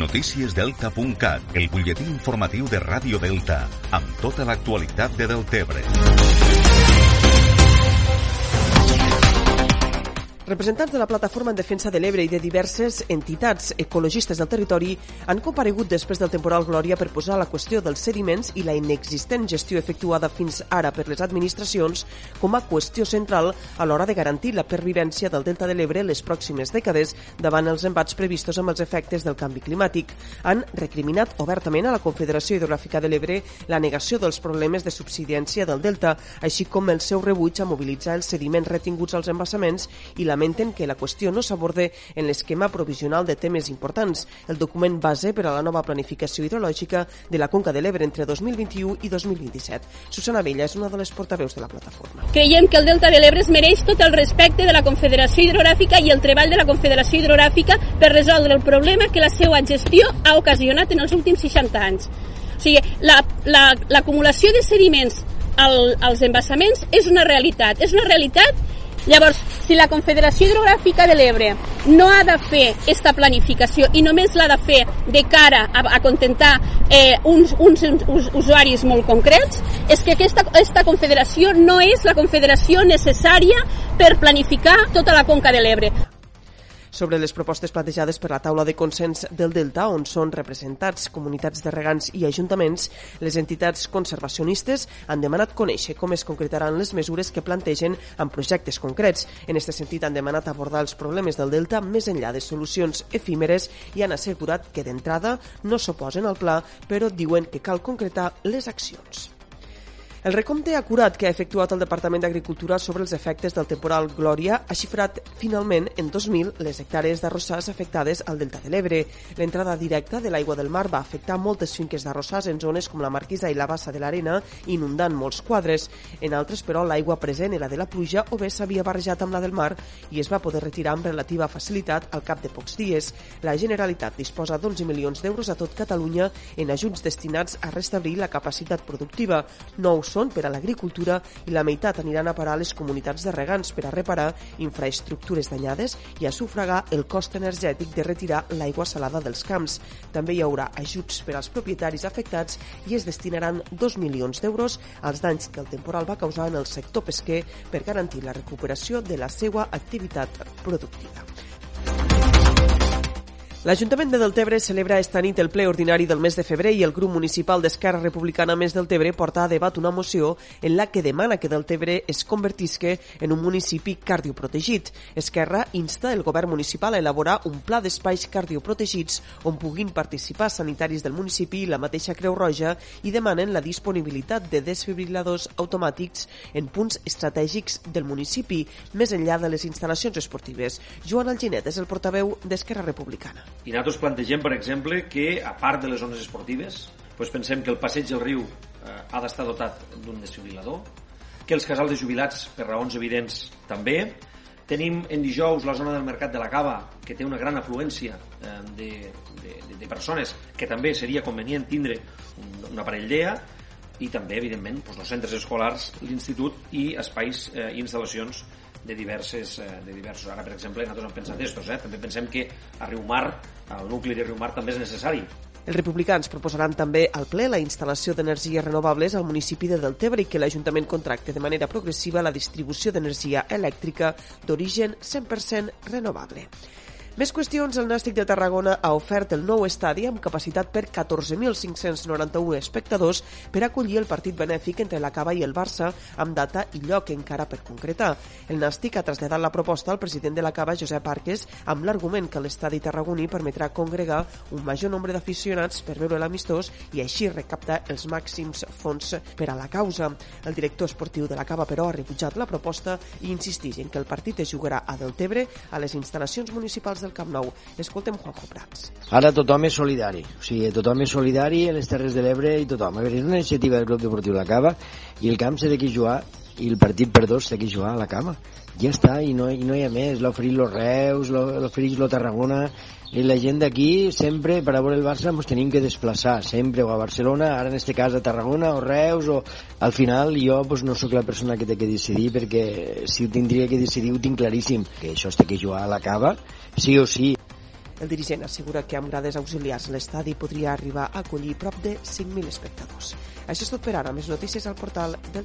cbp.gov/careers. Noticiesdelta.cat, el butlletí informatiu de Ràdio Delta, amb tota l'actualitat de Deltebre. Representants de la Plataforma en Defensa de l'Ebre i de diverses entitats ecologistes del territori han comparegut després del temporal Glòria per posar la qüestió dels sediments i la inexistent gestió efectuada fins ara per les administracions com a qüestió central a l'hora de garantir la pervivència del Delta de l'Ebre les pròximes dècades davant els embats previstos amb els efectes del canvi climàtic. Han recriminat obertament a la Confederació Hidrogràfica de l'Ebre la negació dels problemes de subsidiència del Delta, així com el seu rebuig a mobilitzar els sediments retinguts als embassaments i la lamenten que la qüestió no s'aborde en l'esquema provisional de temes importants, el document base per a la nova planificació hidrològica de la Conca de l'Ebre entre 2021 i 2027. Susana Vella és una de les portaveus de la plataforma. Creiem que el Delta de l'Ebre es mereix tot el respecte de la Confederació Hidrogràfica i el treball de la Confederació Hidrogràfica per resoldre el problema que la seva gestió ha ocasionat en els últims 60 anys. O sigui, l'acumulació la, la, de sediments al, als embassaments és una realitat. És una realitat Llavors, si la Confederació Hidrogràfica de l'Ebre no ha de fer aquesta planificació i només l'ha de fer de cara a, a contentar eh, uns, uns, uns usuaris molt concrets, és que aquesta, aquesta confederació no és la confederació necessària per planificar tota la conca de l'Ebre sobre les propostes plantejades per la taula de consens del Delta, on són representats comunitats de regants i ajuntaments, les entitats conservacionistes han demanat conèixer com es concretaran les mesures que plantegen en projectes concrets. En aquest sentit, han demanat abordar els problemes del Delta més enllà de solucions efímeres i han assegurat que d'entrada no s'oposen al pla, però diuen que cal concretar les accions. El recompte acurat que ha efectuat el Departament d'Agricultura sobre els efectes del temporal Glòria ha xifrat finalment en 2.000 les hectàrees d'arrossars afectades al Delta de l'Ebre. L'entrada directa de l'aigua del mar va afectar moltes finques d'arrossars en zones com la Marquisa i la Bassa de l'Arena, inundant molts quadres. En altres, però, l'aigua present era de la pluja o bé s'havia barrejat amb la del mar i es va poder retirar amb relativa facilitat al cap de pocs dies. La Generalitat disposa d'11 milions d'euros a tot Catalunya en ajuts destinats a restablir la capacitat productiva. Nous són per a l'agricultura i la meitat aniran a parar a les comunitats de regants per a reparar infraestructures danyades i a sufragar el cost energètic de retirar l'aigua salada dels camps. També hi haurà ajuts per als propietaris afectats i es destinaran 2 milions d'euros als danys que el temporal va causar en el sector pesquer per garantir la recuperació de la seva activitat productiva. L'Ajuntament de Deltebre celebra esta nit el ple ordinari del mes de febrer i el grup municipal d'Esquerra Republicana Més Deltebre porta a debat una moció en la que demana que Deltebre es convertisque en un municipi cardioprotegit. Esquerra insta el govern municipal a elaborar un pla d'espais cardioprotegits on puguin participar sanitaris del municipi i la mateixa Creu Roja i demanen la disponibilitat de desfibriladors automàtics en punts estratègics del municipi, més enllà de les instal·lacions esportives. Joan Alginet és el portaveu d'Esquerra Republicana. I nosaltres plantegem, per exemple, que a part de les zones esportives, doncs pensem que el passeig del riu eh, ha d'estar dotat d'un desfibrilador, que els casals de jubilats, per raons evidents, també. Tenim en dijous la zona del Mercat de la Cava, que té una gran afluència eh, de, de, de persones, que també seria convenient tindre un, un aparell d'EA, i també, evidentment, doncs, els centres escolars, l'institut i espais eh, i instal·lacions de diverses, eh, de diversos. Ara, per exemple, nosaltres hem pensat d'estos, eh? també pensem que a Riumar, el nucli de Riumar també és necessari. Els republicans proposaran també al ple la instal·lació d'energies renovables al municipi de Deltebre i que l'Ajuntament contracte de manera progressiva la distribució d'energia elèctrica d'origen 100% renovable. Més qüestions, el Nàstic de Tarragona ha ofert el nou estadi amb capacitat per 14.591 espectadors per acollir el partit benèfic entre la Cava i el Barça amb data i lloc encara per concretar. El Nàstic ha traslladat la proposta al president de la Cava, Josep Arques, amb l'argument que l'estadi tarragoní permetrà congregar un major nombre d'aficionats per veure l'amistós i així recaptar els màxims fons per a la causa. El director esportiu de la Cava, però, ha rebutjat la proposta i insisteix en que el partit es jugarà a Deltebre a les instal·lacions municipals del del Camp Nou. Escoltem Juanjo Prats. Ara tothom és solidari, o sigui, tothom és solidari en les Terres de l'Ebre i tothom. A veure, és una iniciativa del Club Deportiu La Cava i el camp s'ha de jugar i el partit per dos s'ha de jugar a la cama. Ja està, i no, i no hi ha més. L'ha oferit los Reus, l'ha oferit lo Tarragona, i la gent d'aquí sempre per a veure el Barça ens tenim que desplaçar sempre o a Barcelona, ara en este cas a Tarragona o Reus o al final jo pues, no sóc la persona que té que decidir perquè si ho tindria que decidir ho tinc claríssim que això es té que jugar a la cava sí o sí el dirigent assegura que amb grades auxiliars l'estadi podria arribar a acollir prop de 5.000 espectadors. Això és tot per ara. Més notícies al portal del